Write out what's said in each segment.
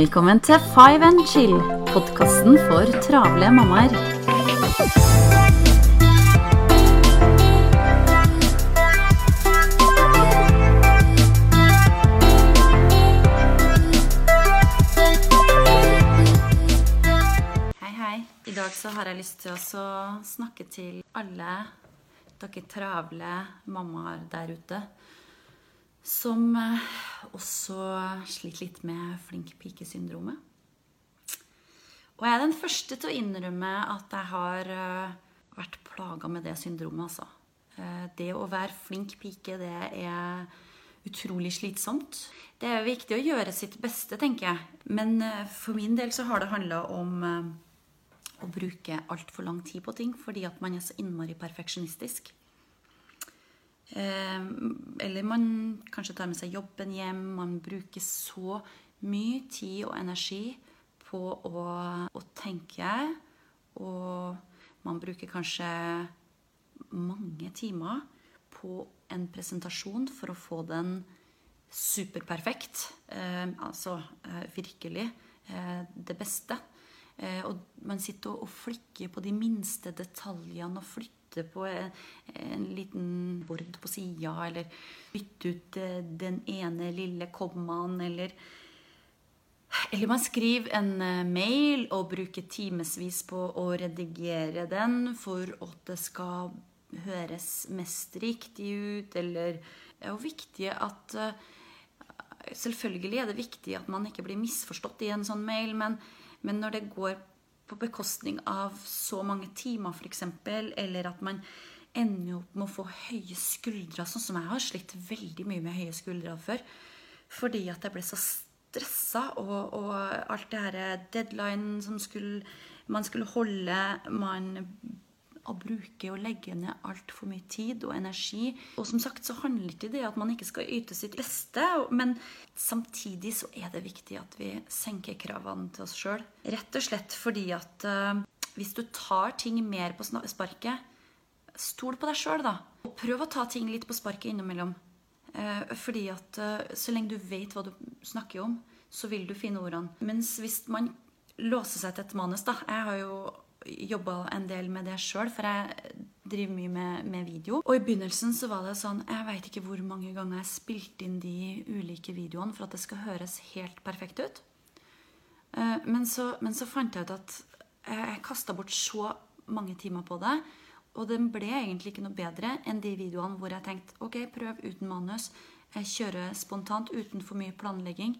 Velkommen til Five and Chill, podkasten for travle mammaer. Hei, hei. I dag så har jeg lyst til å snakke til alle dere travle mammaer der ute som eh, også sliter litt med flink pike-syndromet. Og jeg er den første til å innrømme at jeg har eh, vært plaga med det syndromet, altså. Eh, Det å være flink pike, det er utrolig slitsomt. Det er viktig å gjøre sitt beste, tenker jeg. Men for min del så har det handla om å bruke altfor lang tid på ting fordi at man er så innmari perfeksjonistisk. Eh, eller man kanskje tar med seg jobben hjem. Man bruker så mye tid og energi på å, å tenke. Og man bruker kanskje mange timer på en presentasjon for å få den superperfekt. Eh, altså eh, virkelig eh, det beste. Eh, og man sitter og, flikker på de minste detaljene og flytter på en, en liten bord på sida, eller bytter ut eh, den ene lille kommaen, eller eller man skriver en eh, mail og bruker timevis på å redigere den for at det skal høres mest riktig ut, eller Det er jo viktig at eh, Selvfølgelig er det viktig at man ikke blir misforstått i en sånn mail, men, men når det går på bekostning av så mange timer, f.eks., eller at man ender opp med å få høye skuldre, sånn som jeg har slitt veldig mye med høye skuldre før, fordi at jeg ble så stressa, og, og alt det her deadline som skulle, man skulle holde, man å bruke og legge ned altfor mye tid og energi. Og som sagt så handler ikke det at man ikke skal yte sitt beste, men samtidig så er det viktig at vi senker kravene til oss sjøl. Rett og slett fordi at uh, hvis du tar ting mer på sparket, stol på deg sjøl, da. Og prøv å ta ting litt på sparket innimellom. Uh, fordi at uh, så lenge du vet hva du snakker om, så vil du finne ordene. Mens hvis man låser seg til et manus, da Jeg har jo jobba en del med det sjøl, for jeg driver mye med, med video. Og i begynnelsen så var det sånn Jeg veit ikke hvor mange ganger jeg spilte inn de ulike videoene for at det skal høres helt perfekt ut. Eh, Men så, men så fant jeg ut at jeg, kasta bort så mange timer på det. Og den ble egentlig ikke noe bedre enn de videoene hvor jeg tenkte ok, prøv uten manus. Jeg kjører spontant uten for mye planlegging.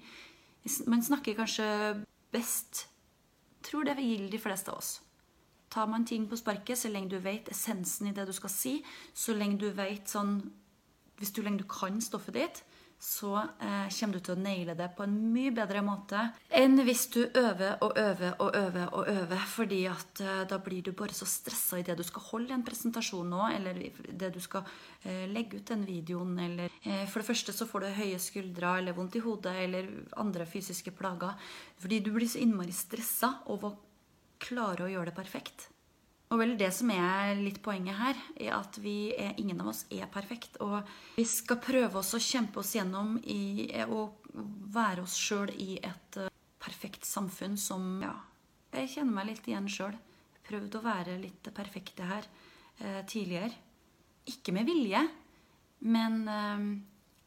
Man snakker kanskje best Tror det gjelder de fleste av oss. Tar man ting på sparket, så lenge du vet essensen i det du skal si, så lenge du vet sånn Hvis du lenge du kan stoffet ditt, så eh, kommer du til å naile det på en mye bedre måte enn hvis du øver og øver og øver og øver, fordi at eh, da blir du bare så stressa i det du skal holde en presentasjon nå, eller det du skal eh, legge ut den videoen, eller eh, For det første så får du høye skuldre eller vondt i hodet eller andre fysiske plager fordi du blir så innmari stressa over klare å gjøre det perfekt. Og vel det som er litt poenget her, er at vi er, ingen av oss er perfekt. Og vi skal prøve oss å kjempe oss gjennom i å være oss sjøl i et eh, perfekt samfunn som Ja, jeg kjenner meg litt igjen sjøl. Prøvd å være litt det perfekte her eh, tidligere. Ikke med vilje, men eh,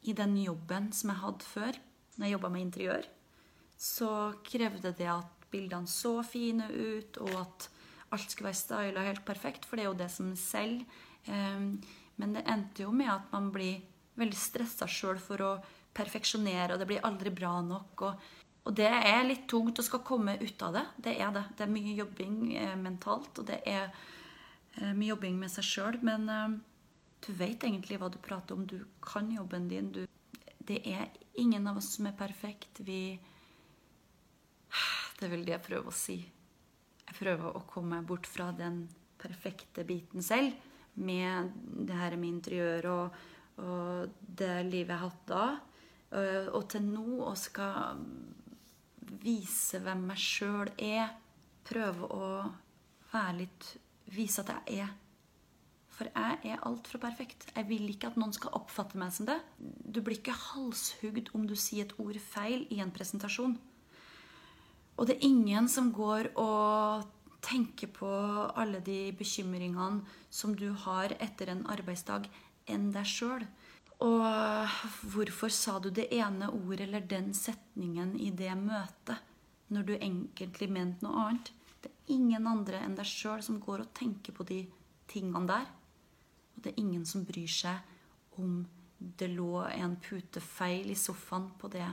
i den jobben som jeg hadde før, når jeg jobba med interiør, så krevde det at bildene så fine ut, og at alt skulle være styla helt perfekt, for det er jo det som selger. Eh, Men det endte jo med at man blir veldig stressa sjøl for å perfeksjonere, og det blir aldri bra nok. Og, og det er litt tungt å skal komme ut av det. Det er det. Det er mye jobbing eh, mentalt, og det er eh, mye jobbing med seg sjøl. Men eh, du vet egentlig hva du prater om. Du kan jobben din. Du, det er ingen av oss som er perfekt. Vi Det er vel det jeg prøver å si. Jeg prøver å komme bort fra den perfekte biten selv, med det her med interiør og, og det livet jeg har hatt da, og, og til nå å skal vise hvem jeg sjøl er. Prøve å være litt Vise at jeg er. For jeg er altfor perfekt. Jeg vil ikke at noen skal oppfatte meg som det. Du blir ikke halshugd om du sier et ord feil i en presentasjon. Og det er ingen som går og tenker på alle de bekymringene som du har etter en arbeidsdag, enn deg sjøl. Og hvorfor sa du det ene ordet eller den setningen i det møtet når du egentlig mente noe annet? Det er ingen andre enn deg sjøl som går og tenker på de tingene der. Og det er ingen som bryr seg om det lå en pute feil i sofaen på det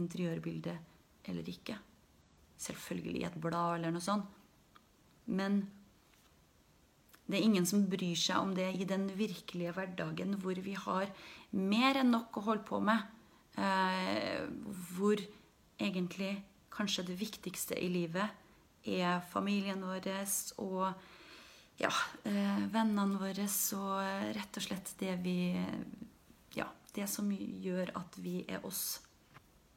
interiørbildet eller ikke. Selvfølgelig i et blad eller noe sånt. Men det er ingen som bryr seg om det i den virkelige hverdagen hvor vi har mer enn nok å holde på med. Eh, hvor egentlig kanskje det viktigste i livet er familien vår og ja, eh, vennene våre og rett og slett det vi Ja, det som gjør at vi er oss.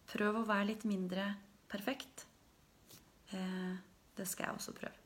Prøv å være litt mindre perfekt. Eh, det skal jeg også prøve.